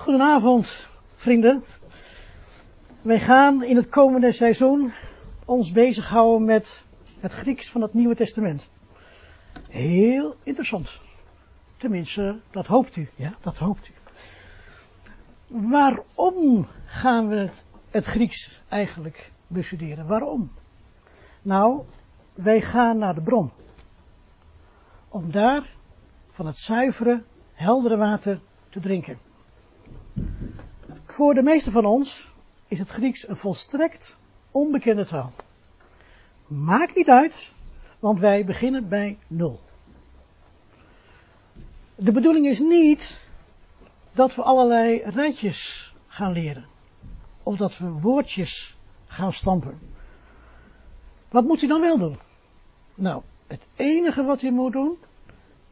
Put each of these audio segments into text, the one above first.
Goedenavond, vrienden. Wij gaan in het komende seizoen ons bezighouden met het Grieks van het Nieuwe Testament. Heel interessant. Tenminste, dat hoopt u, ja, dat hoopt u. Waarom gaan we het Grieks eigenlijk bestuderen? Waarom? Nou, wij gaan naar de bron. Om daar van het zuivere, heldere water te drinken. Voor de meeste van ons is het Grieks een volstrekt onbekende taal. Maakt niet uit, want wij beginnen bij nul. De bedoeling is niet dat we allerlei rijtjes gaan leren. Of dat we woordjes gaan stampen. Wat moet u dan wel doen? Nou, het enige wat u moet doen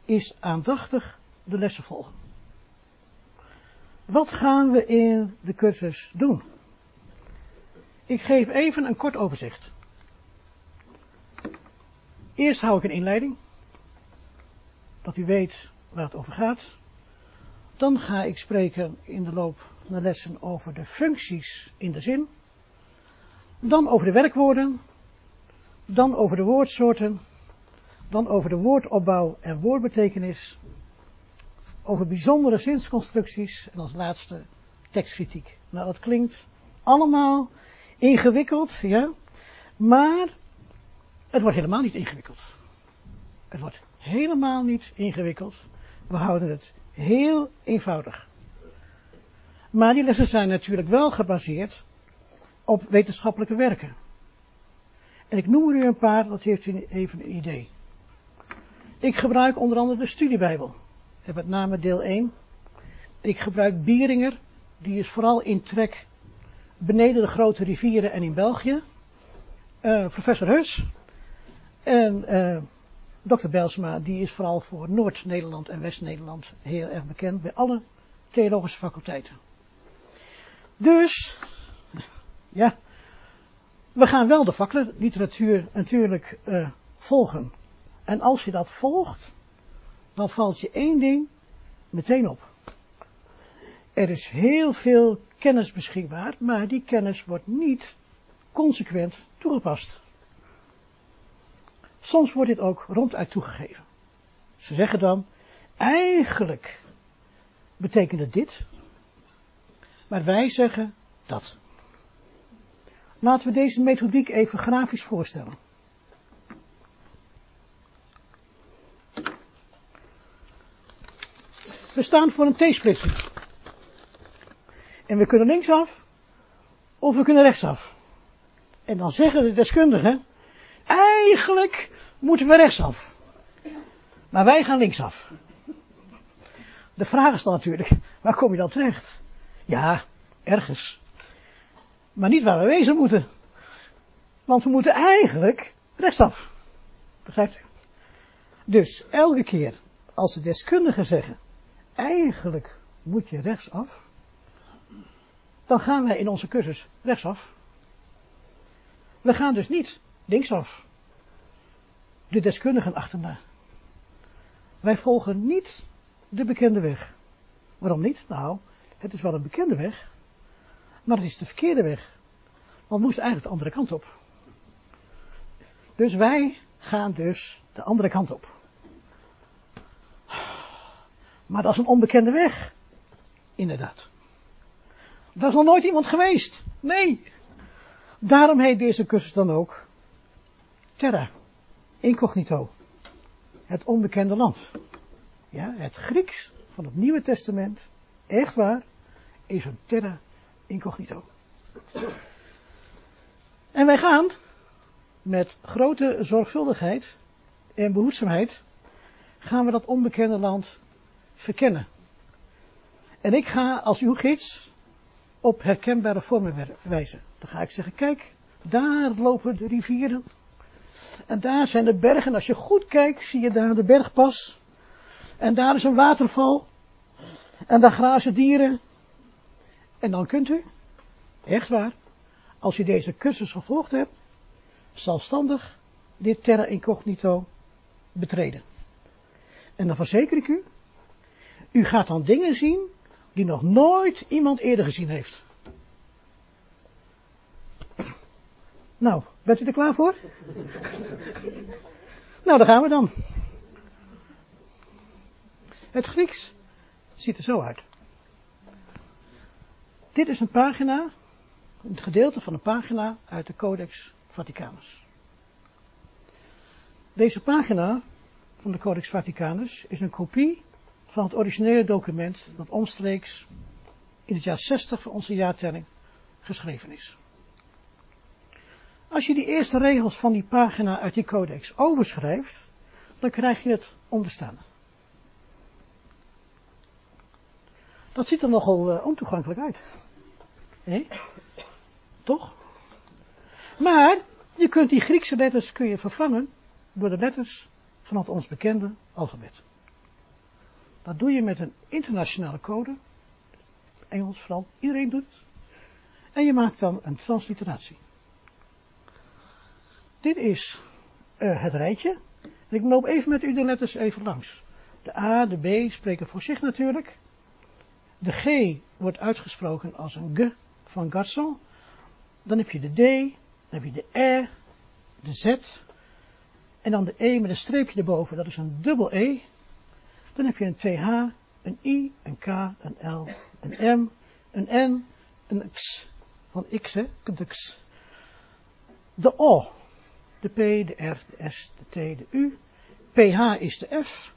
is aandachtig de lessen volgen. Wat gaan we in de cursus doen? Ik geef even een kort overzicht. Eerst hou ik een inleiding, dat u weet waar het over gaat. Dan ga ik spreken in de loop van de lessen over de functies in de zin. Dan over de werkwoorden. Dan over de woordsoorten. Dan over de woordopbouw en woordbetekenis over bijzondere zinsconstructies en als laatste tekstkritiek. Nou, dat klinkt allemaal ingewikkeld, ja, maar het wordt helemaal niet ingewikkeld. Het wordt helemaal niet ingewikkeld. We houden het heel eenvoudig. Maar die lessen zijn natuurlijk wel gebaseerd op wetenschappelijke werken. En ik noem er u een paar, dat heeft u even een idee. Ik gebruik onder andere de studiebijbel met name deel 1. Ik gebruik Bieringer, die is vooral in trek beneden de grote rivieren en in België. Uh, professor Heus. En uh, dokter Belsma, die is vooral voor Noord-Nederland en West-Nederland heel erg bekend bij alle theologische faculteiten. Dus, ja, we gaan wel de vakliteratuur natuurlijk uh, volgen. En als je dat volgt, dan valt je één ding meteen op. Er is heel veel kennis beschikbaar, maar die kennis wordt niet consequent toegepast. Soms wordt dit ook ronduit toegegeven. Ze zeggen dan, eigenlijk betekent het dit, maar wij zeggen dat. Laten we deze methodiek even grafisch voorstellen. We staan voor een T-splitsing. En we kunnen linksaf, of we kunnen rechtsaf. En dan zeggen de deskundigen, eigenlijk moeten we rechtsaf. Maar wij gaan linksaf. De vraag is dan natuurlijk, waar kom je dan terecht? Ja, ergens. Maar niet waar we wezen moeten. Want we moeten eigenlijk rechtsaf. Begrijpt u? Dus elke keer als de deskundigen zeggen, eigenlijk moet je rechtsaf, dan gaan wij in onze cursus rechtsaf. We gaan dus niet linksaf. De deskundigen achterna. Wij volgen niet de bekende weg. Waarom niet? Nou, het is wel een bekende weg, maar het is de verkeerde weg. Want we moesten eigenlijk de andere kant op. Dus wij gaan dus de andere kant op. Maar dat is een onbekende weg. Inderdaad. Daar is nog nooit iemand geweest. Nee. Daarom heet deze cursus dan ook Terra Incognito. Het onbekende land. Ja, het Grieks van het Nieuwe Testament, echt waar, is een Terra Incognito. En wij gaan met grote zorgvuldigheid en behoedzaamheid gaan we dat onbekende land verkennen. En ik ga als uw gids op herkenbare vormen wijzen. Dan ga ik zeggen, kijk, daar lopen de rivieren. En daar zijn de bergen. Als je goed kijkt, zie je daar de bergpas. En daar is een waterval. En daar grazen dieren. En dan kunt u, echt waar, als u deze cursus gevolgd hebt, zelfstandig dit terra incognito betreden. En dan verzeker ik u, u gaat dan dingen zien die nog nooit iemand eerder gezien heeft. Nou, bent u er klaar voor? nou, daar gaan we dan. Het Grieks ziet er zo uit. Dit is een pagina, een gedeelte van een pagina uit de Codex Vaticanus. Deze pagina van de Codex Vaticanus is een kopie van het originele document dat omstreeks in het jaar 60 van onze jaartelling geschreven is. Als je die eerste regels van die pagina uit die codex overschrijft, dan krijg je het onderstaande. Dat ziet er nogal uh, ontoegankelijk uit. Hé? Toch? Maar je kunt die Griekse letters kun je vervangen door de letters van het ons bekende alfabet. Dat doe je met een internationale code. Engels, Frans, iedereen doet het. En je maakt dan een transliteratie. Dit is uh, het rijtje. En ik loop even met u de letters even langs. De A, de B spreken voor zich natuurlijk. De G wordt uitgesproken als een G van garçon. Dan heb je de D, dan heb je de E, de Z. En dan de E met een streepje erboven, dat is een dubbel E. Dan heb je een TH, een I, een K, een L, een M, een N, een X. Van X, hè, de X. De O, de P, de R, de S, de T, de U. PH is de F.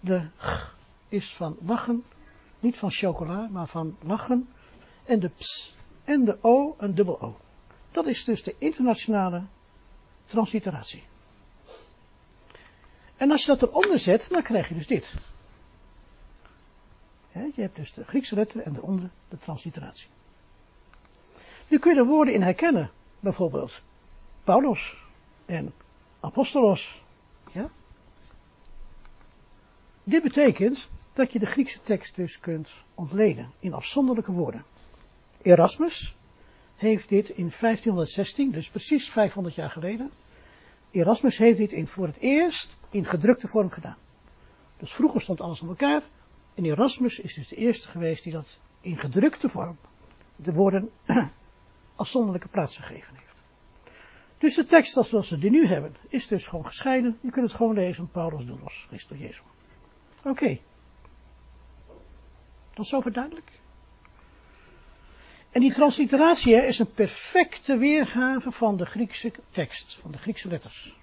De G is van lachen. Niet van chocola, maar van lachen. En de PS en de O, een dubbel O. Dat is dus de internationale transliteratie. En als je dat eronder zet, dan krijg je dus dit. je hebt dus de Griekse letter en eronder de transliteratie. Nu kun je er woorden in herkennen. Bijvoorbeeld Paulus en Apostolos. Ja? Dit betekent dat je de Griekse tekst dus kunt ontleden in afzonderlijke woorden. Erasmus heeft dit in 1516, dus precies 500 jaar geleden. Erasmus heeft dit in, voor het eerst in gedrukte vorm gedaan. Dus vroeger stond alles aan elkaar. En Erasmus is dus de eerste geweest die dat in gedrukte vorm de woorden afzonderlijke plaats gegeven heeft. Dus de tekst zoals we die nu hebben, is dus gewoon gescheiden. Je kunt het gewoon lezen, Paulus Doulos, Christus Jezus. Oké. Dat is zover duidelijk. En die transliteratie is een perfecte weergave van de Griekse tekst, van de Griekse letters.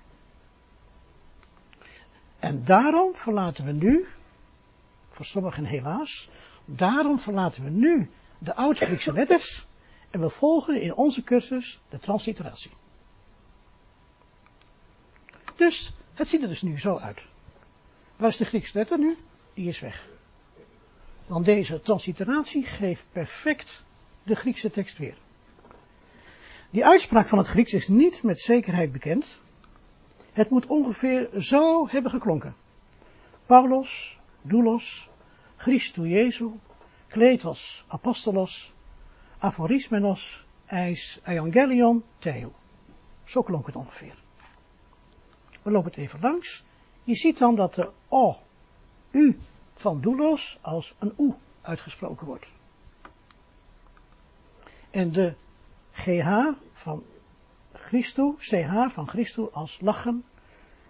En daarom verlaten we nu, voor sommigen helaas, daarom verlaten we nu de oud-Griekse letters en we volgen in onze cursus de transliteratie. Dus, het ziet er dus nu zo uit. Waar is de Griekse letter nu? Die is weg. Want deze transliteratie geeft perfect de Griekse tekst weer. Die uitspraak van het Grieks is niet met zekerheid bekend. Het moet ongeveer zo hebben geklonken. Paulos, doulos, Christou Jezu, Kletos, Apostolos, Aphorismenos, Eis, Evangelion, Theo. Zo klonk het ongeveer. We lopen het even langs. Je ziet dan dat de O, U van doulos als een U uitgesproken wordt. En de GH van Christo, CH van Christo als lachen,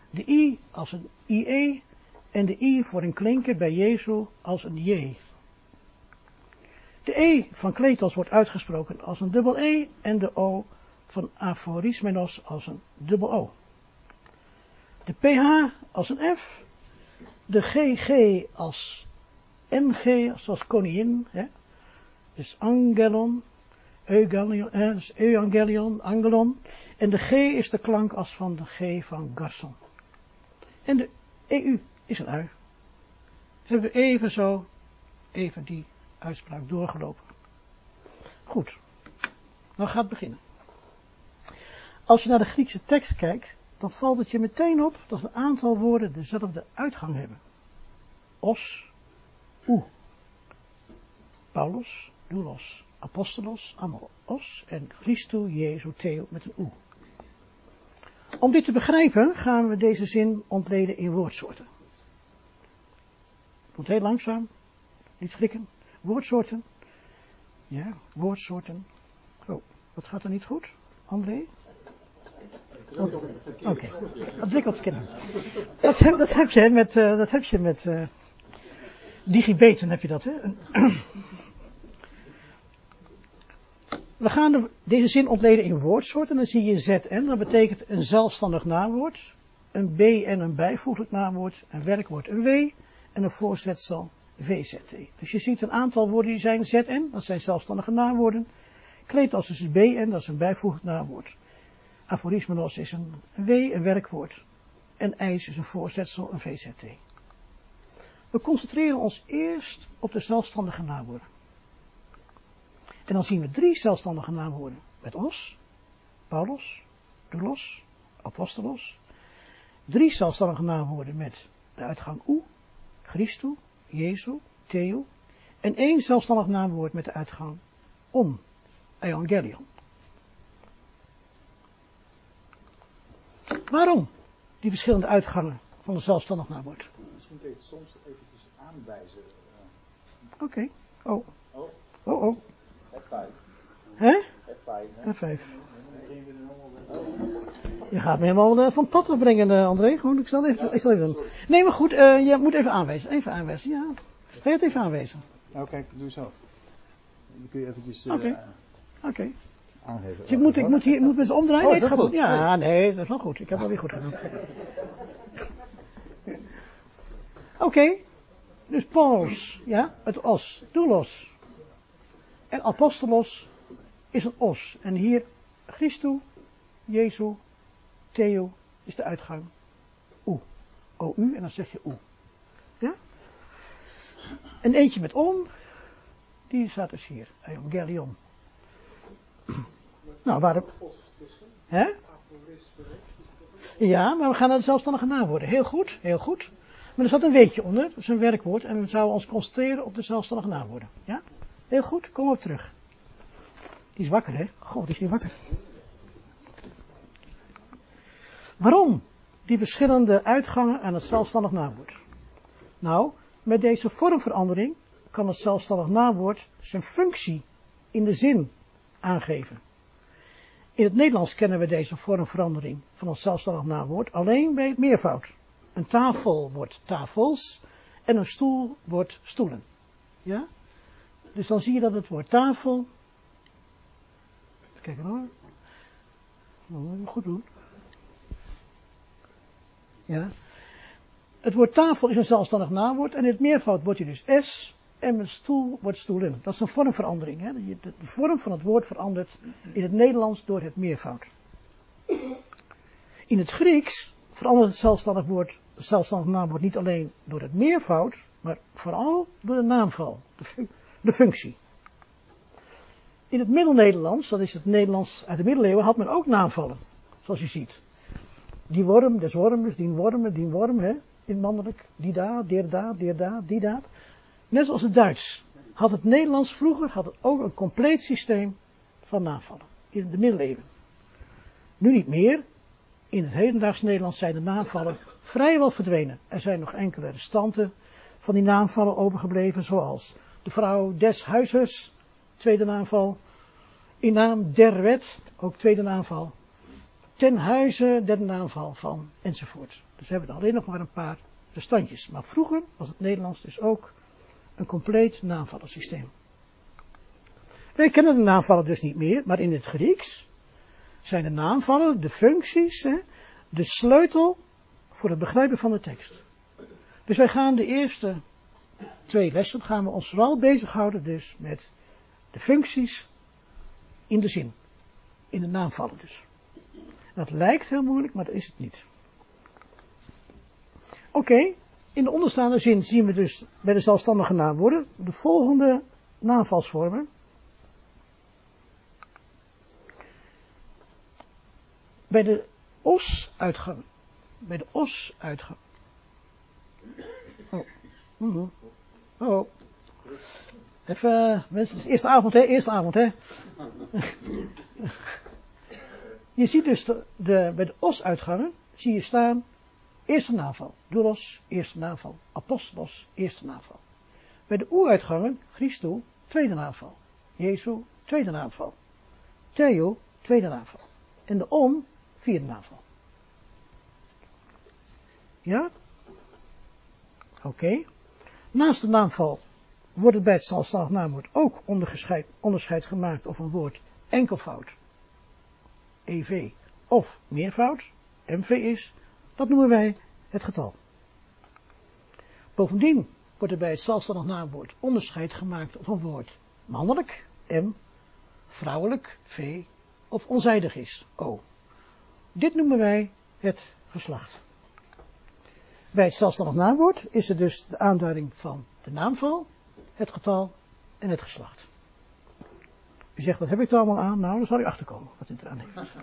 de I als een IE en de I voor een klinker bij Jezu als een J. De E van Kletos wordt uitgesproken als een dubbel E en de O van Aphorismenos als een dubbel O. De PH als een F, de GG als NG, zoals koningin, hè? dus Angelon, Evangelion, eh, dus Angelon. En de G is de klank als van de G van Garson. En de EU is een ui. Hebben we even zo, even die uitspraak doorgelopen. Goed, dan gaat beginnen. Als je naar de Griekse tekst kijkt, dan valt het je meteen op dat een aantal woorden dezelfde uitgang hebben. Os, u. Paulus, doulos. Apostolos, Amos en Christo Jezu Theo met een U. Om dit te begrijpen gaan we deze zin ontleden in woordsoorten. Komt heel langzaam, niet schrikken. woordsoorten. Ja, woordsoorten. Oh, wat gaat er niet goed? André? Oké, okay. ontwikkeld kinderen. Dat, heb, dat heb je met, uh, dat heb je met uh, digibeten heb je dat, hè? We gaan de, deze zin ontleden in woordsoorten. Dan zie je ZN, dat betekent een zelfstandig naamwoord, een B en een bijvoeglijk naamwoord, een werkwoord een W en een voorzetsel VZT. Dus je ziet een aantal woorden die zijn ZN, dat zijn zelfstandige naamwoorden. Kleedas is een BN, dat is een bijvoeglijk naamwoord. Aforismenos is een W, een werkwoord. En ijs is een voorzetsel, een VZT. We concentreren ons eerst op de zelfstandige naamwoorden. En dan zien we drie zelfstandige naamwoorden met os, Paulus, doulos, apostolos. Drie zelfstandige naamwoorden met de uitgang u, Christu, Jezu, Theo. En één zelfstandig naamwoord met de uitgang om, evangelion. Waarom die verschillende uitgangen van de zelfstandig naamwoord? Misschien kun je het soms eventjes aanwijzen. Oké. Okay. Oh. Oh. Oh, oh. F5. Hè? F5. F5. Je gaat me helemaal uh, van het pad brengen, uh, André. Gewoon, ik zal even, ik zal even doen. Nee, maar goed, uh, je moet even aanwijzen. Even aanwijzen, ja. Ga je het even aanwijzen? Nou, kijk, doe zo. Dan kun je eventjes Oké. Oké. Okay. aangeven. Dus ik moet, ik moet hier, moet eens omdraaien. Oh, nee, het gaat goed? Ja, nee, dat is wel goed. Ik heb het alweer goed gedaan. Oké. Dus Paulus, ja, het os, doulos. En apostolos is een os. En hier Christu, Jezu, Theo is de uitgang. U. O-U en dan zeg je U. Ja? En eentje met om, die staat dus hier. Evangelion. Nou, waarom? Hè? Ja, maar we gaan de zelfstandige naamwoorden. Heel goed, heel goed. Maar er zat een weetje onder, dat is een werkwoord. En we zouden ons concentreren op de zelfstandige naamwoorden. Ja? Heel goed, kom op terug. Die is wakker, hè? God, die is niet wakker. Waarom die verschillende uitgangen aan het zelfstandig naamwoord? Nou, met deze vormverandering kan het zelfstandig naamwoord zijn functie in de zin aangeven. In het Nederlands kennen we deze vormverandering van een zelfstandig naamwoord alleen bij het meervoud. Een tafel wordt tafels en een stoel wordt stoelen. Ja? Dus dan zie je dat het woord tafel. Even kijken hoor. Dat moet je goed doen. Ja. Het woord tafel is een zelfstandig naamwoord en in het meervoud wordt hij dus s en met stoel wordt stoelen. Dat is een vormverandering. Hè? De vorm van het woord verandert in het Nederlands door het meervoud. In het Grieks verandert het zelfstandig woord, zelfstandig naamwoord niet alleen door het meervoud, maar vooral door de naamval, de, fun de functie. In het Middel-Nederlands, dat is het Nederlands uit de middeleeuwen, had men ook naamvallen, zoals u ziet. Die worm, des wormes, die wormen, die worm, hè, in mannelijk, die da, der da, der da, die daad. Net zoals het Duits had het Nederlands vroeger had het ook een compleet systeem van naamvallen. In de middeleeuwen. Nu niet meer. In het hedendaags Nederlands zijn de naamvallen vrijwel verdwenen. Er zijn nog enkele restanten van die naamvallen overgebleven, zoals de vrouw des huizes, tweede naamval. In naam der wet, ook tweede naamval. Ten huize, derde naamval van, enzovoort. Dus we hebben alleen nog maar een paar restantjes. Maar vroeger was het Nederlands dus ook een compleet naamvallensysteem. Wij kennen de naamvallen dus niet meer, maar in het Grieks zijn de naamvallen, de functies, de sleutel voor het begrijpen van de tekst. Dus wij gaan de eerste twee lessen, gaan we ons vooral bezighouden dus met de functies in de zin. In de naamvallen dus. Dat lijkt heel moeilijk, maar dat is het niet. Oké, in de onderstaande zin zien we dus bij de zelfstandige naamwoorden de volgende naamvalsvormen. Bij de os-uitgang. Bij de os-uitgang. Oh. Mm. Oh. Even, mensen, het is eerste avond, hè? Eerste avond, hè? je ziet dus de, bij de os-uitgangen, zie je staan, eerste naval. Doulos, eerste naval. Apostolos, eerste naval. Bij de oeruitgangen, Christo, tweede naamval. Jezu, tweede naamval. Theo, tweede naamval. En de on, vierde naamval. Ja? Oké. Naast de naamval wordt het bij het zelfstandig naamwoord ook onderscheid, onderscheid gemaakt of een woord enkelvoud, EV, of meervoud, MV is. Dat noemen wij het getal. Bovendien wordt er bij het zelfstandig naamwoord onderscheid gemaakt of een woord mannelijk, M, vrouwelijk, V, of onzijdig is, O. Dit noemen wij het geslacht. Bij het zelfstandig naamwoord is er dus de aanduiding van de naamval, het getal en het geslacht. U zegt, wat heb ik er allemaal aan? Nou, dan zal u achterkomen wat u eraan heeft.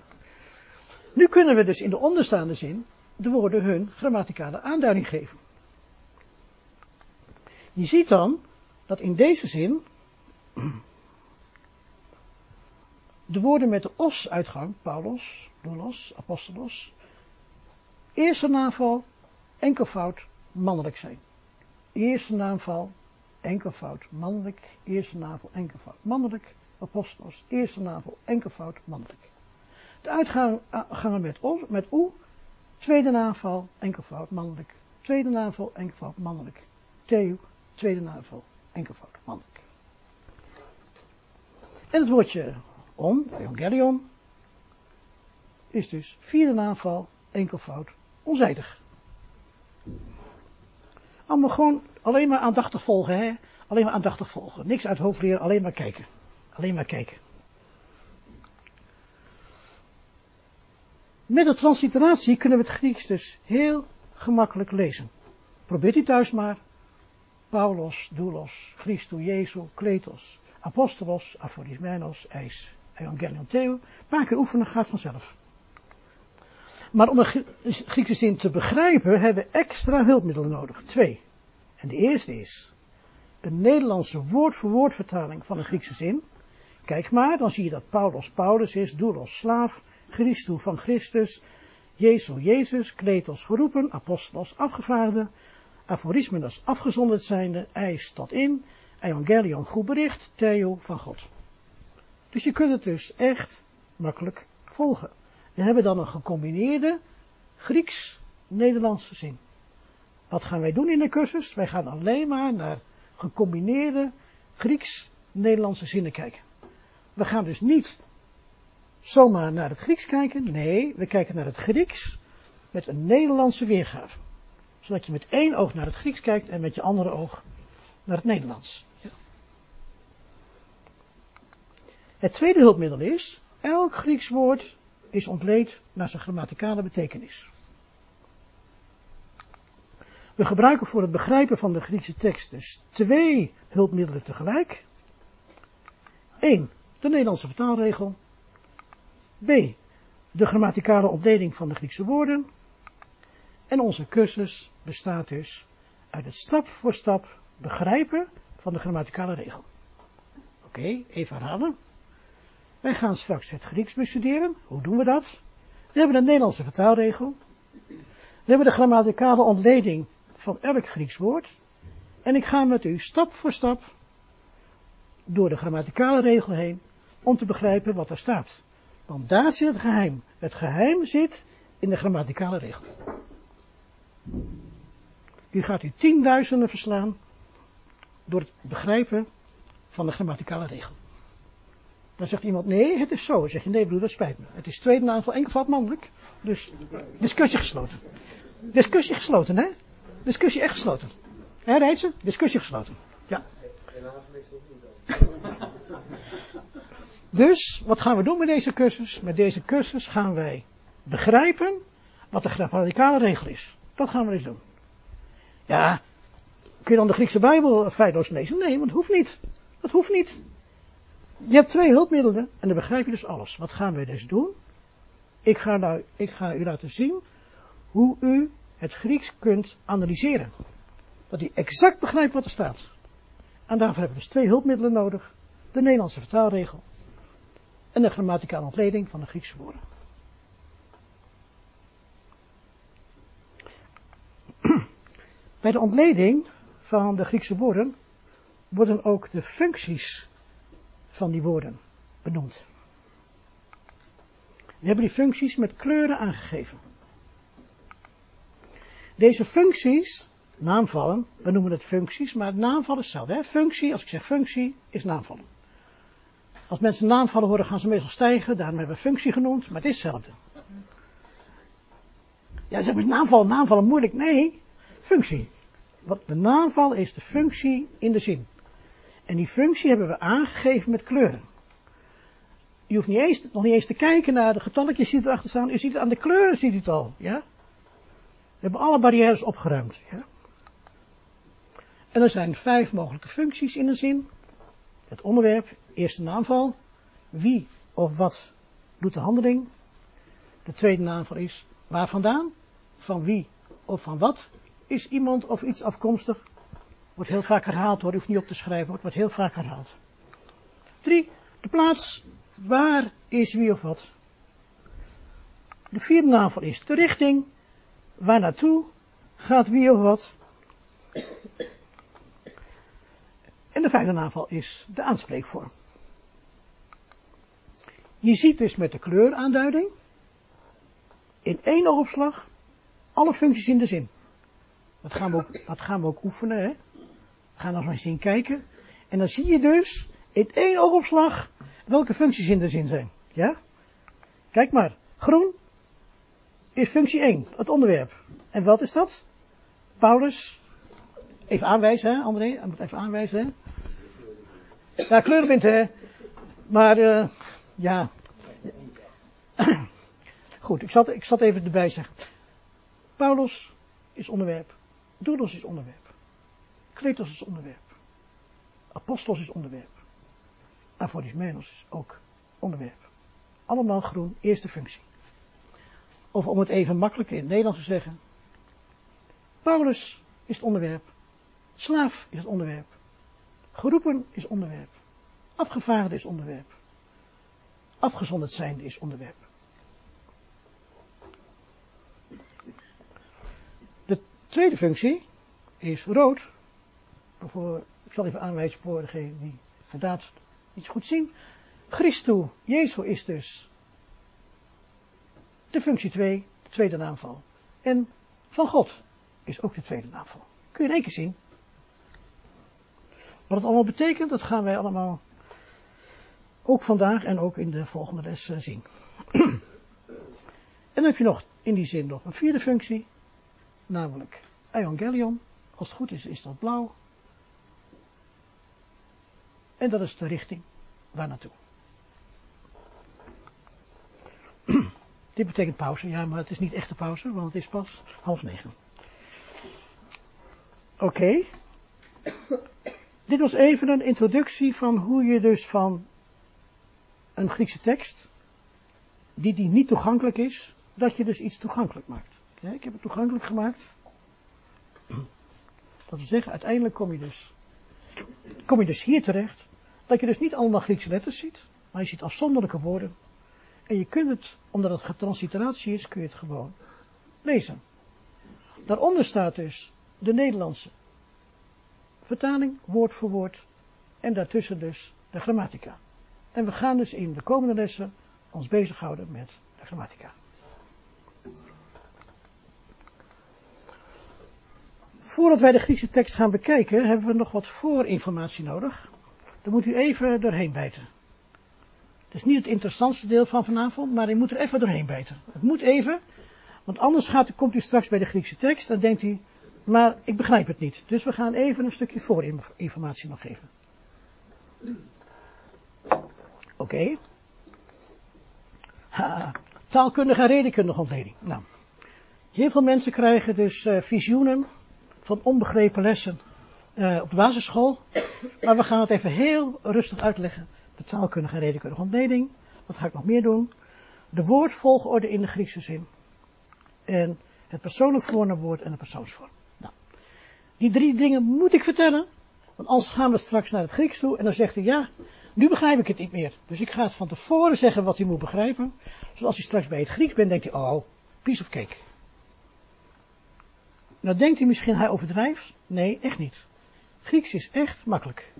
Nu kunnen we dus in de onderstaande zin de woorden hun grammaticale aanduiding geven. Je ziet dan dat in deze zin de woorden met de os-uitgang, Paulus, doulos, apostolos, eerste naamval, enkelvoud, mannelijk zijn. Eerste naamval, enkelvoud, mannelijk, eerste naamval, enkelvoud, mannelijk, apostolos, eerste naamval, enkelvoud, mannelijk. De uitgangen met, os, met oe, tweede naamval, enkelvoud, mannelijk, tweede naamval, enkelvoud, mannelijk, theo, tweede naamval, enkelvoud, mannelijk. En het woordje on, evangelion, is dus vierde naamval, enkelvoud, onzijdig. Allemaal gewoon alleen maar aandachtig volgen, hè? Alleen maar aandachtig volgen. Niks uit hoofd leren, alleen maar kijken. Alleen maar kijken. Met de transliteratie kunnen we het Grieks dus heel gemakkelijk lezen. Probeert u thuis maar. Paulos, doulos, Christus, Jezus, Kletos, Apostolos, Aphorismenos, Eis, Evangelion Theo. Een paar keer oefenen gaat vanzelf. Maar om een Griekse zin te begrijpen hebben we extra hulpmiddelen nodig. Twee. En de eerste is een Nederlandse woord-voor-woord vertaling van een Griekse zin. Kijk maar, dan zie je dat Paulus Paulus is, doulos slaaf, Christus van Christus, Jezus Jezus, Kletos geroepen, Apostolos afgevaarde, aforismenos afgezonderd zijnde, eis tot in, evangelion goed bericht, theo van God. Dus je kunt het dus echt makkelijk volgen. We hebben dan een gecombineerde Grieks-Nederlandse zin. Wat gaan wij doen in de cursus? Wij gaan alleen maar naar gecombineerde Grieks-Nederlandse zinnen kijken. We gaan dus niet zomaar naar het Grieks kijken. Nee, we kijken naar het Grieks met een Nederlandse weergave. Zodat je met één oog naar het Grieks kijkt en met je andere oog naar het Nederlands. Ja. Het tweede hulpmiddel is, elk Grieks woord is ontleed naar zijn grammaticale betekenis. We gebruiken voor het begrijpen van de Griekse tekst dus twee hulpmiddelen tegelijk. Eén, de Nederlandse vertaalregel. B, de grammaticale ontleding van de Griekse woorden. En onze cursus bestaat dus uit het stap voor stap begrijpen van de grammaticale regel. Oké, even herhalen. Wij gaan straks het Grieks bestuderen. Hoe doen we dat? We hebben de Nederlandse vertaalregel. We hebben de grammaticale ontleding van elk Grieks woord. En ik ga met u stap voor stap door de grammaticale regel heen om te begrijpen wat er staat. Want daar zit het geheim. Het geheim zit in de grammaticale regel. U gaat u tienduizenden verslaan door het begrijpen van de grammaticale regel. Dan zegt iemand, nee, het is zo. Dan zeg je, nee broer, dat spijt me. Het is tweede aantal enkelvoud mannelijk. Dus discussie gesloten. Discussie gesloten, hè? Discussie echt gesloten. Hé, Rijtse? Discussie gesloten. Ja. Dus, wat gaan we doen met deze cursus? Met deze cursus gaan wij begrijpen wat de grammaticale regel is. Dat gaan we eens doen. Ja, kun je dan de Griekse Bijbel feitloos lezen? Nee, want dat hoeft niet. Dat hoeft niet. Je hebt twee hulpmiddelen en dan begrijp je dus alles. Wat gaan wij dus doen? Ik ga, nou, ik ga u laten zien hoe u het Grieks kunt analyseren. Dat u exact begrijpt wat er staat. En daarvoor hebben we dus twee hulpmiddelen nodig. De Nederlandse vertaalregel en de grammaticale ontleding van de Griekse woorden. Bij de ontleding van de Griekse woorden worden ook de functies van die woorden benoemd. We hebben die functies met kleuren aangegeven. Deze functies, naamvallen, we noemen het functies, maar het naamvallen is hetzelfde. Hè? Functie, als ik zeg functie, is naamvallen. Als mensen naamvallen horen, gaan ze meestal stijgen, daarom hebben we functie genoemd, maar het is hetzelfde. Ja, zeg maar naamvallen, naamvallen moeilijk. Nee, functie. Wat de naamval is de functie in de zin. En die functie hebben we aangegeven met kleuren. Je hoeft niet eens, nog niet eens te kijken naar de getalletjes die erachter staan. U ziet het aan de kleuren, ziet u het al. Ja? We hebben alle barrières opgeruimd. Ja? En er zijn vijf mogelijke functies in een zin. Het onderwerp, eerste naamval. Wie of wat doet de handeling. De tweede naamval is waar vandaan, van wie of van wat is iemand of iets afkomstig. Wordt heel vaak herhaald hoor, hoeft niet op te schrijven, wordt heel vaak herhaald. Drie, de plaats, waar is wie of wat. De vierde naamval is de richting, waar naartoe gaat wie of wat. En de vijfde naamval is de aanspreekvorm. Je ziet dus met de kleuraanduiding in één oogopslag alle functies in de zin. Dat gaan we ook, dat gaan we ook oefenen. Hè? Gaan nog eens zien kijken. En dan zie je dus in één oogopslag welke functies in de zin zijn. Ja? Kijk maar. Groen is functie 1, het onderwerp. En wat is dat? Paulus. Even aanwijzen, hè, André? Ik moet even aanwijzen, hè? Ja, kleurenblind, hè? Maar, uh, ja. Goed, ik zat, ik zat even erbij zeggen. Paulus is onderwerp. Doedos is onderwerp. Kletos is onderwerp. Apostolos is onderwerp. Aphrodismenos is ook onderwerp. Allemaal groen, eerste functie. Of om het even makkelijker in het Nederlands te zeggen. Paulus is het onderwerp. Slaaf is het onderwerp. Geroepen is onderwerp. Afgevaardigd is onderwerp. Afgezonderd zijnde is onderwerp. De tweede functie is rood. Voor, ik zal even aanwijzen voor die inderdaad iets goed zien. Christus, Jezus is dus de functie 2, de tweede naamval. En van God is ook de tweede naamval. Kun je in één keer zien. Wat het allemaal betekent, dat gaan wij allemaal ook vandaag en ook in de volgende les eh, zien. en dan heb je nog in die zin nog een vierde functie, namelijk Evangelion. Als het goed is, is dat blauw. En dat is de richting waar naartoe. Dit betekent pauze, ja, maar het is niet echte pauze, want het is pas half negen. Oké. Dit was even een introductie van hoe je dus van een Griekse tekst, die, die niet toegankelijk is, dat je dus iets toegankelijk maakt. Ja, ik heb het toegankelijk gemaakt. Dat wil zeggen, uiteindelijk kom je dus, kom je dus hier terecht, dat je dus niet allemaal Griekse letters ziet, maar je ziet afzonderlijke woorden. En je kunt het, omdat het getransliteratie is, kun je het gewoon lezen. Daaronder staat dus de Nederlandse vertaling, woord voor woord, en daartussen dus de grammatica. En we gaan dus in de komende lessen ons bezighouden met de grammatica. Voordat wij de Griekse tekst gaan bekijken, hebben we nog wat voorinformatie nodig. Daar moet u even doorheen bijten. Het is niet het interessantste deel van vanavond, maar u moet er even doorheen bijten. Het moet even, want anders gaat, komt u straks bij de Griekse tekst en denkt u, maar ik begrijp het niet. Dus we gaan even een stukje voorinformatie nog geven. Oké. Taalkundige en redenkundige ontleding. Nou, heel veel mensen krijgen dus uh, visioenen van onbegrepen lessen uh, op de basisschool. Maar we gaan het even heel rustig uitleggen. De taalkundige en redenkundige ontleding. Wat ga ik nog meer doen? De woordvolgorde in de Griekse zin. En het persoonlijk voornaamwoord en de persoonsvorm. Nou, die drie dingen moet ik vertellen. Want anders gaan we straks naar het Grieks toe en dan zegt hij ja, nu begrijp ik het niet meer. Dus ik ga het van tevoren zeggen wat hij moet begrijpen. Zoals als hij straks bij het Grieks bent, denkt hij, oh, piece of cake. Nou denkt hij misschien hij overdrijft. Nee, echt niet. Grieks is echt makkelijk.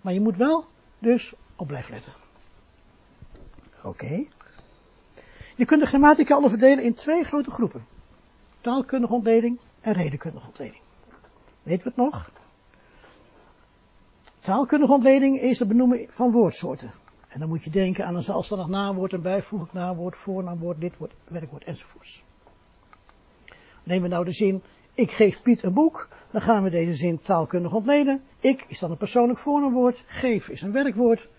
Maar je moet wel dus op blijven letten. Oké. Je kunt de grammatica onderdelen in twee grote groepen. Taalkundige ontleding en redenkundige ontleding. Weet we het nog? Taalkundige ontleding is de benoemen van woordsoorten. En dan moet je denken aan een zelfstandig naamwoord, een bijvoeglijk naamwoord, voornaamwoord, lidwoord, werkwoord enzovoorts. Nemen we nou de zin, ik geef Piet een boek, dan gaan we deze zin taalkundig ontleden. Ik is dan een persoonlijk voornaamwoord, geef is een werkwoord,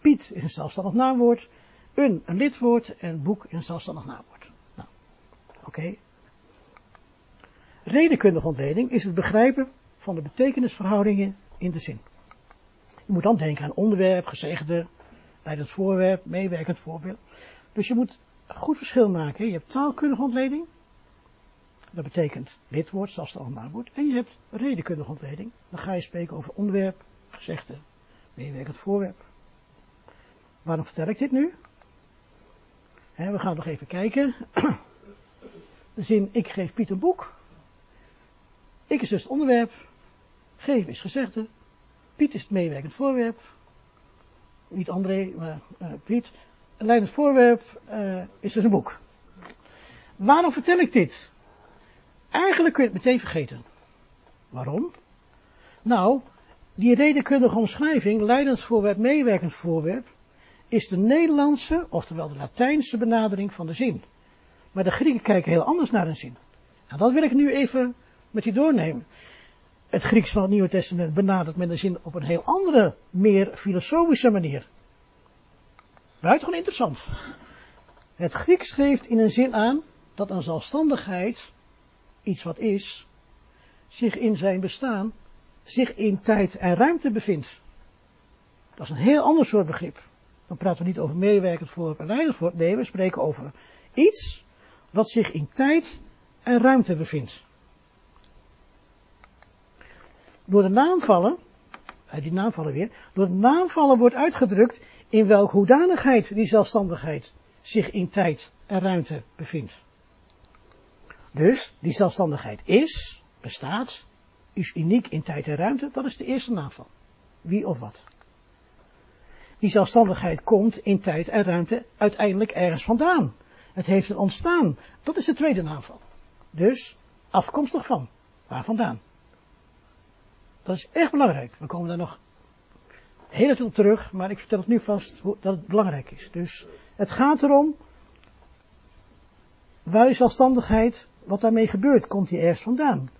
Piet is een zelfstandig naamwoord, een een lidwoord en boek is een zelfstandig naamwoord. Nou, oké. Redenkundige ontleding is het begrijpen van de betekenisverhoudingen in de zin. Je moet dan denken aan onderwerp, gezegde, leidend voorwerp, meewerkend voorbeeld. Dus je moet goed verschil maken. Je hebt taalkundige ontleding. Dat betekent lidwoord, zelfstandig naamwoord. En je hebt redenkundige ontleding. Dan ga je spreken over onderwerp, gezegde, meewerkend voorwerp. Waarom vertel ik dit nu? we gaan nog even kijken. De zin, ik geef Piet een boek. Ik is dus het onderwerp. Geven is gezegde. Piet is het meewerkend voorwerp. Niet André, maar uh, Piet. Leidend voorwerp uh, is dus een boek. Waarom vertel ik dit? Eigenlijk kun je het meteen vergeten. Waarom? Nou, die redenkundige omschrijving, leidend voorwerp, meewerkend voorwerp, is de Nederlandse, oftewel de Latijnse benadering van de zin. Maar de Grieken kijken heel anders naar een zin. En dat wil ik nu even met u doornemen. Het Grieks van het Nieuwe Testament benadert met de zin op een heel andere, meer filosofische manier. Buitengewoon interessant. Het Grieks geeft in een zin aan dat een zelfstandigheid, iets wat is, zich in zijn bestaan, zich in tijd en ruimte bevindt. Dat is een heel ander soort begrip. Dan praten we niet over meewerkend voor en leidend voor. Nee, we spreken over iets wat zich in tijd en ruimte bevindt. Door de naamvallen, die naamvallen weer, door de naamvallen wordt uitgedrukt in welke hoedanigheid die zelfstandigheid zich in tijd en ruimte bevindt. Dus, die zelfstandigheid is, bestaat, is uniek in tijd en ruimte, dat is de eerste naamval. Wie of wat. Die zelfstandigheid komt in tijd en ruimte uiteindelijk ergens vandaan. Het heeft er ontstaan. Dat is de tweede naamval. Dus afkomstig van. Waar vandaan? Dat is echt belangrijk. We komen daar nog heel veel op terug, maar ik vertel het nu vast dat het belangrijk is. Dus het gaat erom, waar is zelfstandigheid, wat daarmee gebeurt, komt die ergens vandaan.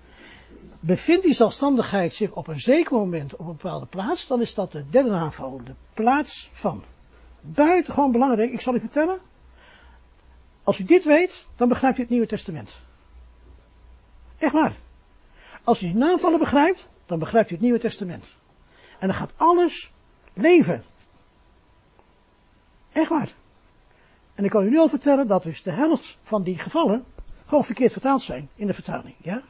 Bevindt die zelfstandigheid zich op een zeker moment op een bepaalde plaats, dan is dat de derde aanval, de plaats van. Buitengewoon belangrijk, ik zal u vertellen. Als u dit weet, dan begrijpt u het Nieuwe Testament. Echt waar. Als u die naamvallen begrijpt, dan begrijpt u het Nieuwe Testament. En dan gaat alles leven. Echt waar. En ik kan u nu al vertellen dat dus de helft van die gevallen gewoon verkeerd vertaald zijn in de vertaling. Ja?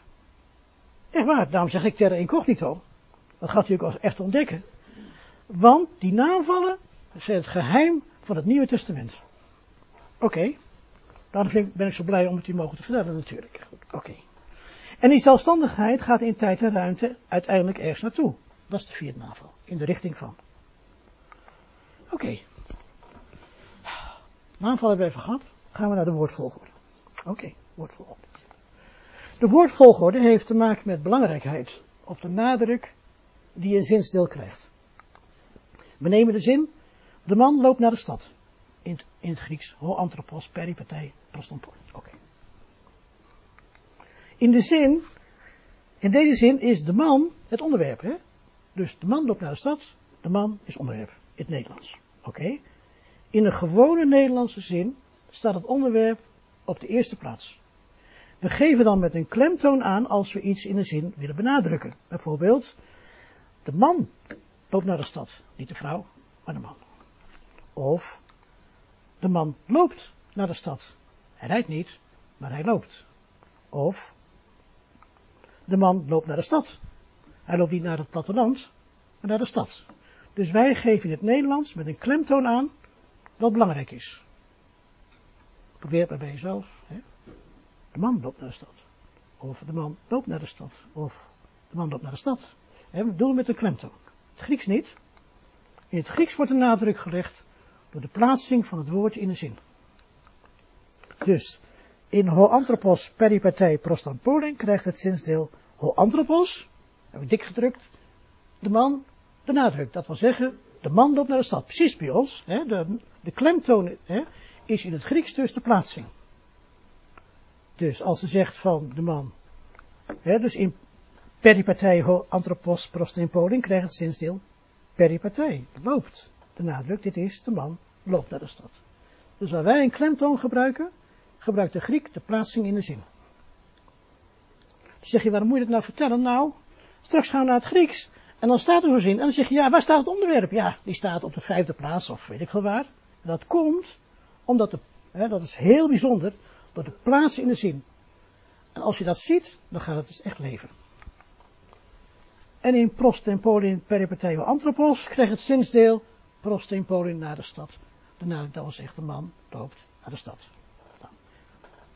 Echt waar, daarom zeg ik terra incognito. Dat gaat u ook echt ontdekken. Want die naamvallen zijn het geheim van het Nieuwe Testament. Oké. Okay. Daarom ben ik zo blij om het u mogen te vertellen natuurlijk. Oké. En die zelfstandigheid gaat in tijd en ruimte uiteindelijk ergens naartoe. Dat is de vierde navel. In de richting van. Oké. Okay. Hebben we even gehad. Gaan we naar de woordvolgorde. Oké, woordvolgorde. De woordvolgorde heeft te maken met belangrijkheid. Of de nadruk die een zinsdeel krijgt. We nemen de zin. De man loopt naar de stad. In het, in het Grieks. Ho anthropos peripatei prostampor. Oké. In de zin, in deze zin is de man het onderwerp. Hè? Dus de man loopt naar de stad, de man is onderwerp. In het Nederlands. Oké. In een gewone Nederlandse zin staat het onderwerp op de eerste plaats. We geven dan met een klemtoon aan als we iets in een zin willen benadrukken. Bijvoorbeeld, de man loopt naar de stad. Niet de vrouw, maar de man. Of, de man loopt naar de stad. Hij rijdt niet, maar hij loopt. Of, de man loopt naar de stad. Hij loopt niet naar het platteland, maar naar de stad. Dus wij geven in het Nederlands met een klemtoon aan wat belangrijk is. Probeer het maar bij jezelf. De man loopt naar de stad. Of de man loopt naar de stad. Of de man loopt naar de stad. We doen het met een klemtoon. Het Grieks niet. In het Grieks wordt de nadruk gelegd door de plaatsing van het woord in de zin. Dus in ho anthropos peripatei krijgt het zinsdeel ho anthropos, we dik gedrukt, de man, de nadruk. Dat wil zeggen, de man loopt naar de stad. Precies bij ons, de, de klemtoon is in het Grieks dus de plaatsing. Dus als ze zegt van de man, hè, dus in peripatei ho anthropos prostampolin krijgt het zinsdeel peripatei, loopt. De nadruk, dit is, de man loopt naar de stad. Dus waar wij een klemtoon gebruiken, gebruikt de Griek de plaatsing in de zin. Dan zeg je, waarom moet je dat nou vertellen? Nou, straks gaan we naar het Grieks. En dan staat er zo'n zin. En dan zeg je, ja, waar staat het onderwerp? Ja, die staat op de vijfde plaats, of weet ik veel waar. En dat komt omdat, de, hè, dat is heel bijzonder, door de plaats in de zin. En als je dat ziet, dan gaat het dus echt leven. En in prostempolin peripateo anthropos krijgt het zinsdeel prostempolin naar de stad. Daarna dat was echt de man loopt naar de stad.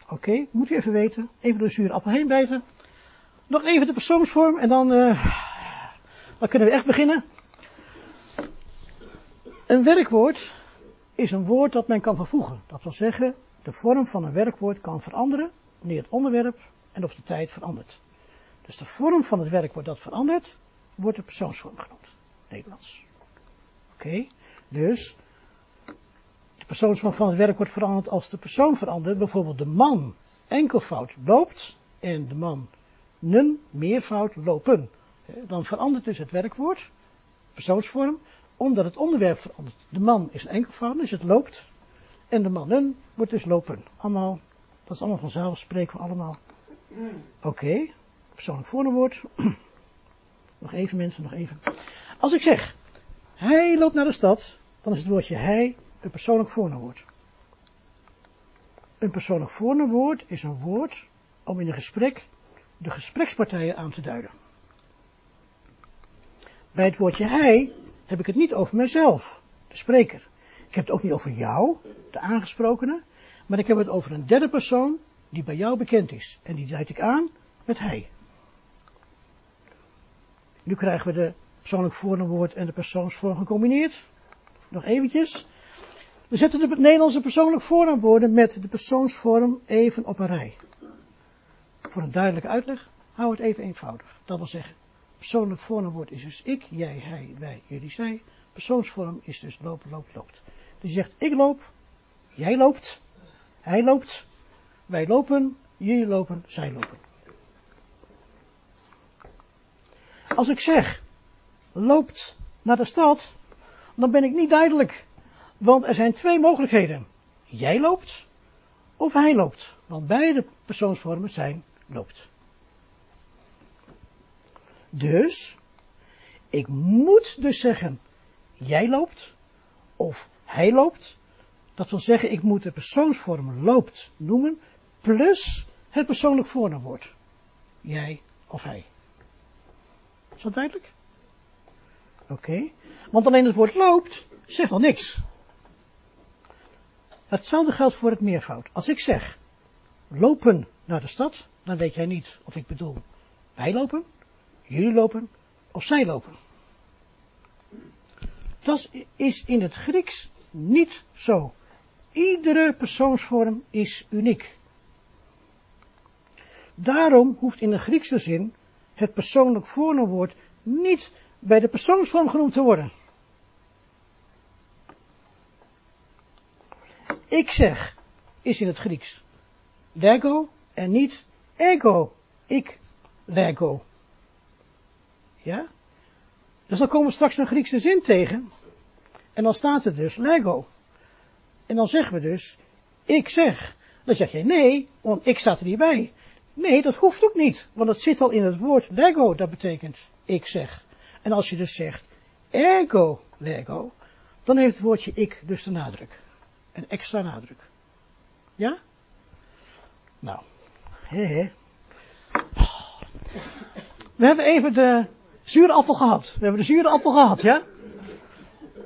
Oké, moet u even weten. Even door de zure appel heen bijten. Nog even de persoonsvorm en dan, uh, dan kunnen we echt beginnen. Een werkwoord is een woord dat men kan vervoegen. Dat wil zeggen, de vorm van een werkwoord kan veranderen wanneer het onderwerp en of de tijd verandert. Dus de vorm van het werkwoord dat verandert, wordt de persoonsvorm genoemd. Nederlands. Oké, dus de persoonsvorm van het werkwoord verandert als de persoon verandert. Bijvoorbeeld de man enkelvoud loopt en de man nun meervoud lopen. Dan verandert dus het werkwoord, persoonsvorm, omdat het onderwerp verandert. De man is een enkelvoud, dus het loopt. En de mannen wordt dus lopen. Allemaal, dat is allemaal vanzelf, spreken we allemaal. Oké, okay. persoonlijk voornaamwoord. nog even mensen, nog even. Als ik zeg, hij loopt naar de stad, dan is het woordje hij een persoonlijk voornaamwoord. Een persoonlijk voornaamwoord is een woord om in een gesprek de gesprekspartijen aan te duiden. Bij het woordje hij heb ik het niet over mezelf, de spreker. Ik heb het ook niet over jou, de aangesprokene, maar ik heb het over een derde persoon die bij jou bekend is. En die duid ik aan met hij. Nu krijgen we de persoonlijk voornaamwoord en de persoonsvorm gecombineerd. Nog eventjes. We zetten de Nederlandse persoonlijk voornaamwoorden met de persoonsvorm even op een rij. Voor een duidelijke uitleg, hou het even eenvoudig. Dat wil zeggen, persoonlijk voornaamwoord is dus ik, jij, hij, wij, jullie, zij. Persoonsvorm is dus lopen, loopt, loopt. Je zegt, ik loop, jij loopt, hij loopt, wij lopen, jullie lopen, zij lopen. Als ik zeg, loopt naar de stad, dan ben ik niet duidelijk. Want er zijn twee mogelijkheden. Jij loopt, of hij loopt. Want beide persoonsvormen zijn loopt. Dus, ik moet dus zeggen, jij loopt, of hij loopt. Dat wil zeggen, ik moet de persoonsvorm loopt noemen, plus het persoonlijk voornaamwoord. Jij of hij. Is dat duidelijk? Oké. Want alleen het woord loopt zegt al niks. Hetzelfde geldt voor het meervoud. Als ik zeg lopen naar de stad, dan weet jij niet of ik bedoel wij lopen, jullie lopen of zij lopen. Dat is in het Grieks niet zo. Iedere persoonsvorm is uniek. Daarom hoeft in de Griekse zin het persoonlijk voornaamwoord niet bij de persoonsvorm genoemd te worden. Ik zeg is in het Grieks lego en niet ego. Ik lego. Ja? Dus dan komen we straks een Griekse zin tegen. En dan staat er dus lego. En dan zeggen we dus, ik zeg. Dan zeg je nee, want ik staat er niet bij. Nee, dat hoeft ook niet, want het zit al in het woord lego, dat betekent ik zeg. En als je dus zegt ego lego, dan heeft het woordje ik dus de nadruk. Een extra nadruk. Ja? Nou, hé. We hebben even de zure appel gehad. We hebben de zure appel gehad, ja?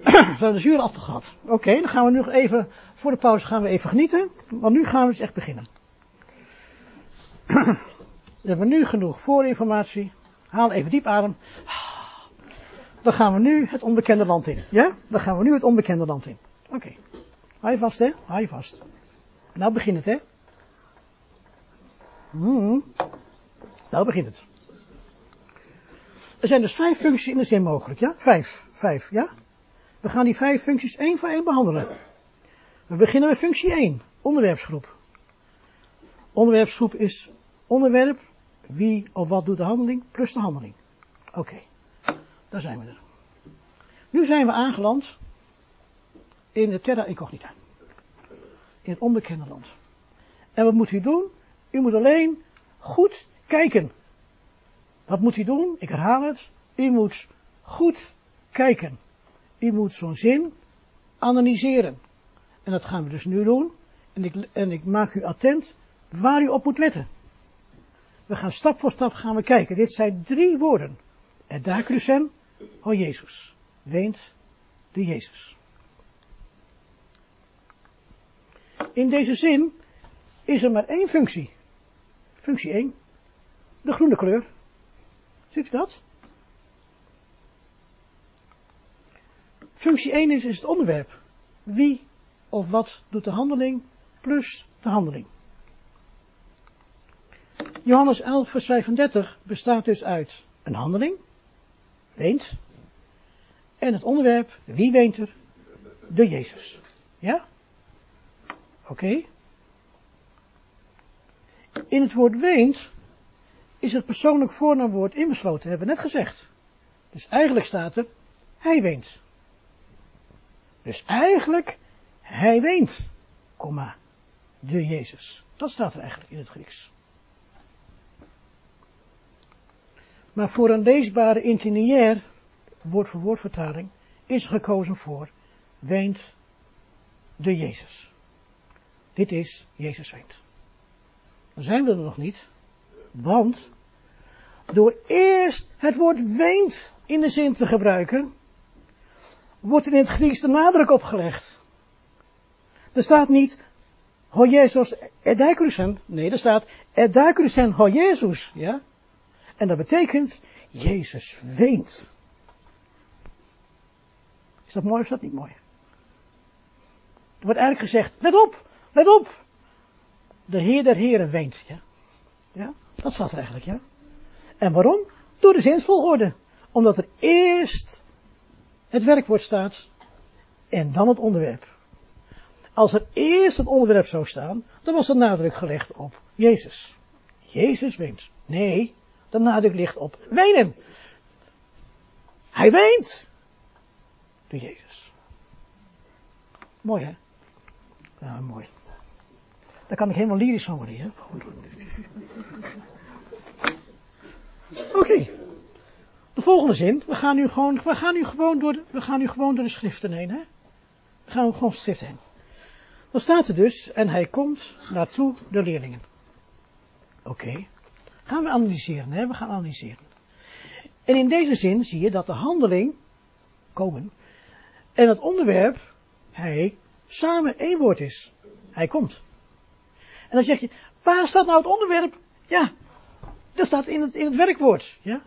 We hebben de zure appel gehad. Oké, dan gaan we nu even, voor de pauze gaan we even genieten. Want nu gaan we dus echt beginnen. We hebben nu genoeg voorinformatie. Haal even diep adem. dan gaan we nu het onbekende land in. Ja? Dan gaan we nu het onbekende land in. Oké. Hou je vast, hè? Hou je vast. Nou begint het, hè? Hmm. Nou begint het. Er zijn dus vijf functies in de zin mogelijk, ja? Vijf. Vijf, ja? We gaan die vijf functies één voor één behandelen. We beginnen met functie 1, onderwerpsgroep. Onderwerpsgroep is onderwerp, wie of wat doet de handeling, plus de handeling. Oké, daar zijn we er. Nu zijn we aangeland in de terra incognita. In het onbekende land. En wat moet u doen? U moet alleen goed kijken. Wat moet u doen? Ik herhaal het. U moet goed kijken. U moet zo'n zin analyseren. En dat gaan we dus nu doen. En ik, en ik maak u attent waar u op moet letten. We gaan stap voor stap gaan we kijken. Dit zijn drie woorden. Edacrucen, o Jezus. Weent de Jezus. In deze zin is er maar één functie. Functie 1. De groene kleur. Ziet u dat? Functie 1 is, is het onderwerp. Wie of wat doet de handeling plus de handeling. Johannes 11 vers 35 bestaat dus uit een handeling, weent, en het onderwerp, wie weent er? De Jezus. Ja? Oké. In het woord weent is het persoonlijk voornaamwoord inbesloten, hebben we net gezegd. Dus eigenlijk staat er, hij weent. Dus eigenlijk, hij weent, de Jezus. Dat staat er eigenlijk in het Grieks. Maar voor een leesbare interlineair, woord voor woord vertaling, is gekozen voor weent de Jezus. Dit is Jezus weent. Dan zijn we er nog niet, want door eerst het woord weent in de zin te gebruiken, wordt er in het Grieks de nadruk opgelegd. Er staat niet Ho Jezus edikusen. Nee, er staat edikusen ho Jezus. Ja? En dat betekent Jezus weent. Is dat mooi of is dat niet mooi? Er wordt eigenlijk gezegd, let op, let op. De Heer der Heren weent. Ja? ja? Dat staat er eigenlijk, ja. En waarom? Door de zinsvolgorde. Omdat er eerst het werkwoord staat en dan het onderwerp. Als er eerst het onderwerp zou staan, dan was de nadruk gelegd op Jezus. Jezus weent. Nee, de nadruk ligt op wenen. Hij weent. De Jezus. Mooi hè? Ja, mooi. Daar kan ik helemaal lyrisch van worden, hè? Oké. De volgende zin. We gaan nu gewoon, we gaan nu gewoon door we gaan nu gewoon door de schriften heen, hè? We gaan gewoon schriften heen. Dan staat er dus, en hij komt naartoe de leerlingen. Oké. Gaan we analyseren, hè? We gaan analyseren. En in deze zin zie je dat de handeling, komen, en het onderwerp, hij, samen één woord is. Hij komt. En dan zeg je, waar staat nou het onderwerp? Ja, dat staat in het, in het werkwoord. Ja?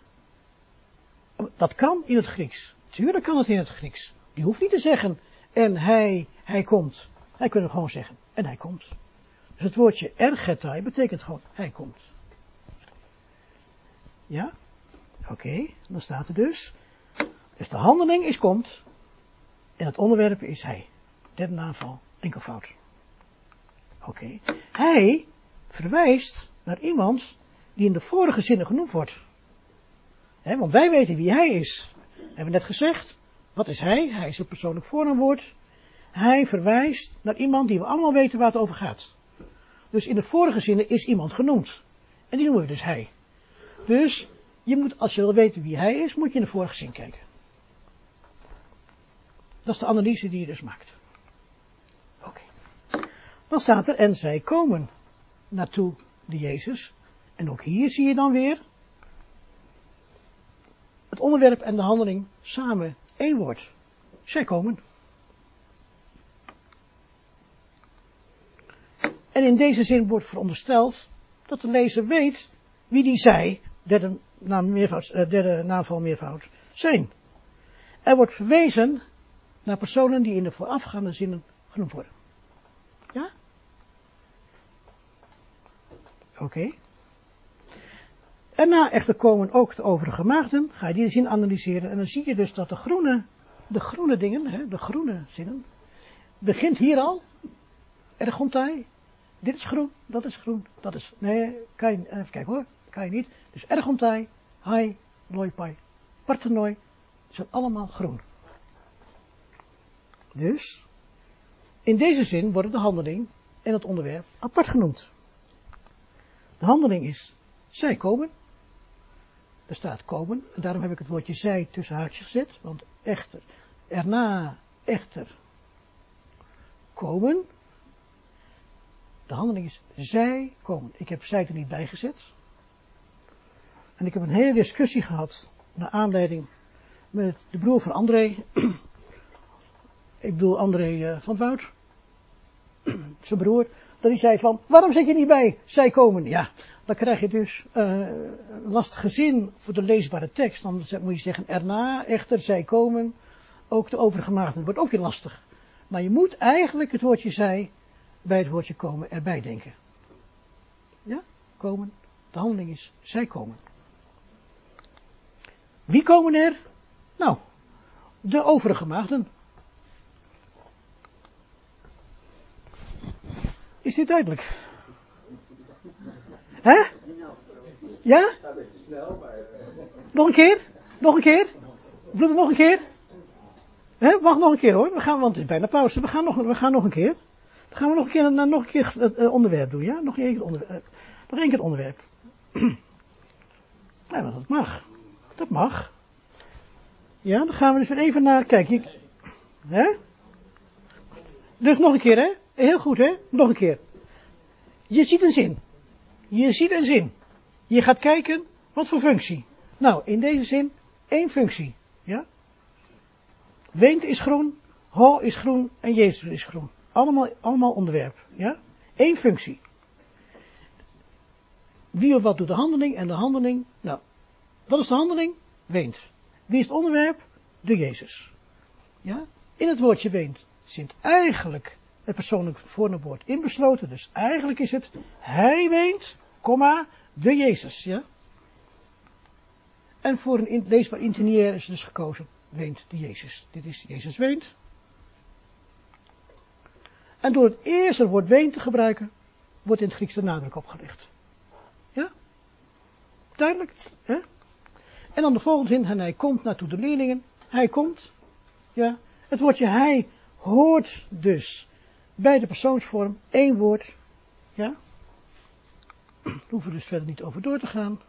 Dat kan in het Grieks. Tuurlijk kan het in het Grieks. Je hoeft niet te zeggen, en hij, hij komt. Hij kunt gewoon zeggen, en hij komt. Dus het woordje ergetai betekent gewoon, hij komt. Ja? Oké, dan staat er dus. Dus de handeling is komt. En het onderwerp is hij. Derde naamval, enkelvoud. Oké. Hij verwijst naar iemand die in de vorige zinnen genoemd wordt. Want wij weten wie hij is. We hebben net gezegd. Wat is hij? Hij is een persoonlijk voornaamwoord. Hij verwijst naar iemand die we allemaal weten waar het over gaat. Dus in de vorige zinnen is iemand genoemd. En die noemen we dus hij. Dus je moet, als je wil weten wie hij is, moet je in de vorige zin kijken. Dat is de analyse die je dus maakt. Oké. Dan staat er, en zij komen naartoe de Jezus. En ook hier zie je dan weer het onderwerp en de handeling samen één woord. Zij komen. En in deze zin wordt verondersteld dat de lezer weet wie die zij, derde, naam meervoud, eh, derde naamval meervoud, zijn. Er wordt verwezen naar personen die in de voorafgaande zinnen genoemd worden. Ja? Oké. Na echter komen ook de overige maagden, ga je die zin analyseren en dan zie je dus dat de groene, de groene dingen, hè, de groene zinnen, begint hier al, ergontai, dit is groen, dat is groen, dat is, nee, kan je, even kijken hoor, kan je niet. Dus ergontai, hai, loipai, partenoi, zijn allemaal groen. Dus, in deze zin worden de handeling en het onderwerp apart genoemd. De handeling is, zij komen. Er staat komen, en daarom heb ik het woordje zij tussen haakjes gezet, want echter, erna, echter, komen. De handeling is, zij komen. Ik heb zij er niet bij gezet. En ik heb een hele discussie gehad, naar aanleiding met de broer van André. ik bedoel André uh, van het Woud. zijn broer. Dat hij zei van, waarom zet je niet bij, zij komen? Ja, dan krijg je dus uh, lastige zin voor de leesbare tekst. Dan moet je zeggen, erna, echter, zij komen. Ook de overige wordt ook weer lastig. Maar je moet eigenlijk het woordje zij bij het woordje komen erbij denken. Ja, komen. De handeling is, zij komen. Wie komen er? Nou, de overige maagden. Is dit duidelijk? Hè? Ja? Nog een keer? Nog een keer? Broeder, nog een keer? Hè? Wacht nog een keer hoor. We gaan, want het is bijna pauze. We gaan nog, we gaan nog een keer. Dan gaan we nog een keer, nog een keer het onderwerp doen, ja? Nog één keer onderwerp. Nog één keer het onderwerp. Ja, dat mag. Dat mag. Ja, dan gaan we dus even naar, kijk, hè? Dus nog een keer, hè? Heel goed, hè? Nog een keer. Je ziet een zin. Je ziet een zin. Je gaat kijken, wat voor functie? Nou, in deze zin, één functie. Ja? Wind is groen, ho is groen en Jezus is groen. Allemaal, allemaal onderwerp. Ja? Eén functie. Wie of wat doet de handeling en de handeling, nou, wat is de handeling? Weent. Wie is het onderwerp? De Jezus. Ja? In het woordje weent zit eigenlijk het persoonlijk voornaamwoord inbesloten. Dus eigenlijk is het hij weent, komma, de Jezus. Ja? En voor een leesbaar internier is dus gekozen, weent de Jezus. Dit is Jezus weent. En door het eerste woord weent te gebruiken, wordt in het Grieks de nadruk opgelegd. Ja? Duidelijk? Hè? En dan de volgende zin, en hij komt naartoe de leerlingen. Hij komt. Ja. Het woordje hij hoort dus bij de persoonsvorm één woord. Ja. Daar hoeven we dus verder niet over door te gaan.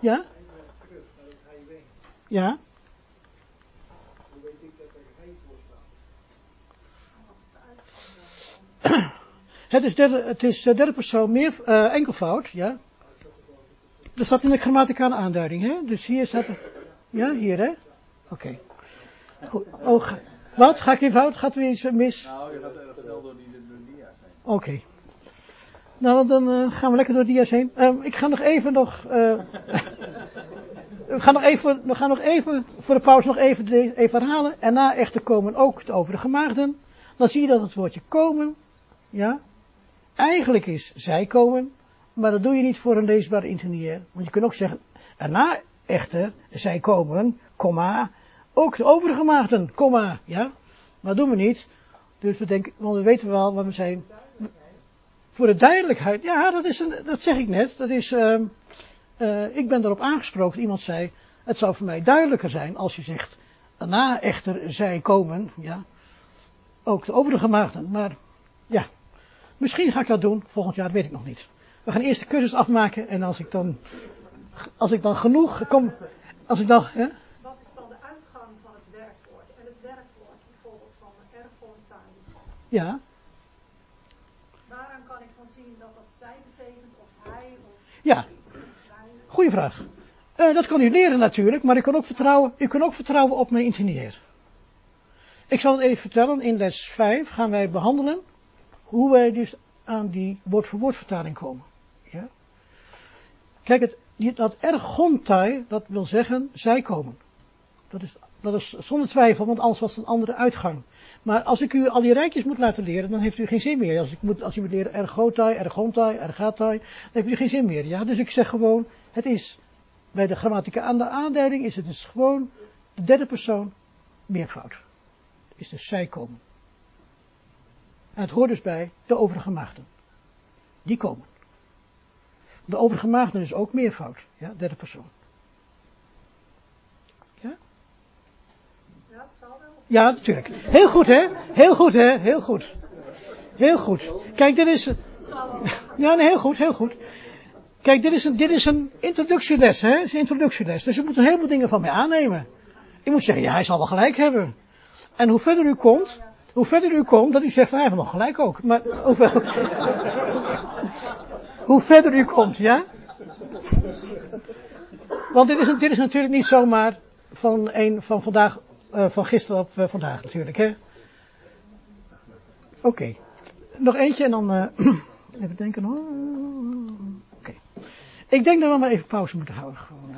Ja? Ja? Het is derde, het is derde persoon meer, uh, enkelvoud, ja. Dat staat in de grammaticale aanduiding, hè? Dus hier staat ja, hier, hè? Oké. Okay. Oh, wat? Ga ik in fout? Gaat er iets mis? Nou, je gaat erg snel door die, door die heen. Oké. Okay. Nou, dan uh, gaan we lekker door de dia's heen. Uh, ik ga nog even nog, uh, we gaan nog even, we gaan nog even, voor de pauze nog even, de, even herhalen. En na echter komen ook de overige maagden. Dan zie je dat het woordje komen, ja, eigenlijk is zij komen, maar dat doe je niet voor een leesbare internier. Want je kunt ook zeggen, erna echter, zij komen, komma, ook de overige maagden, komma, ja. Maar dat doen we niet. Dus we denken, want we weten wel waar we zijn. Voor de duidelijkheid, ja, dat is een, dat zeg ik net. Dat is, uh, uh, ik ben erop aangesproken. Iemand zei, het zou voor mij duidelijker zijn als je zegt, daarna echter zij komen, ja. Ook de overige maagden, maar ja. Misschien ga ik dat doen, volgend jaar weet ik nog niet. We gaan eerst de cursus afmaken en als ik dan, als ik dan genoeg kom, als ik dan, hè? Wat is dan de uitgang van het werkwoord? En het werkwoord bijvoorbeeld van ergontai. Ja. Waaraan kan ik dan zien dat dat zij betekent of hij of Ja. Goeie vraag. Uh, dat kan u leren natuurlijk, maar u kan ook vertrouwen, u kan ook vertrouwen op mijn interneer. Ik zal het even vertellen, in les 5 gaan wij behandelen hoe wij dus aan die woord-voor-woord vertaling komen. Ja? Kijk, het, dat ergontai, dat wil zeggen, zij komen. Dat is, dat is zonder twijfel, want alles was een andere uitgang. Maar als ik u al die rijtjes moet laten leren, dan heeft u geen zin meer. Als, ik moet, als u moet leren ergotai, ergontai, ergatai, dan heeft u geen zin meer. Ja? Dus ik zeg gewoon, het is, bij de grammatica aan de aanduiding is het dus gewoon de derde persoon meervoud. Is dus zij komen. En het hoort dus bij de overige maagden. Die komen. De overige maagden is ook meervoud. Ja, derde persoon. Ja? Ja, het zal wel. Ja, natuurlijk. Heel goed, hè? Heel goed, hè? Heel goed. Heel goed. Kijk, dit is... Ja, nee, heel goed, heel goed. Kijk, dit is een, dit is een introductieles, hè? Het is een introductieles. Dus u moet een heleboel dingen van mij aannemen. Je moet zeggen, ja, hij zal wel gelijk hebben. En hoe verder u komt, hoe verder u komt, dat u zegt, van, hij heeft nog gelijk ook. Maar hoe, ver- hoe verder u komt, ja? Want dit is, dit is natuurlijk niet zomaar van, een, van vandaag, eh, van gisteren op eh, vandaag natuurlijk, hè? Oké. Nog eentje en dan, eh, even denken hoor. Oké. Ik denk dat we maar even pauze moeten houden gewoon.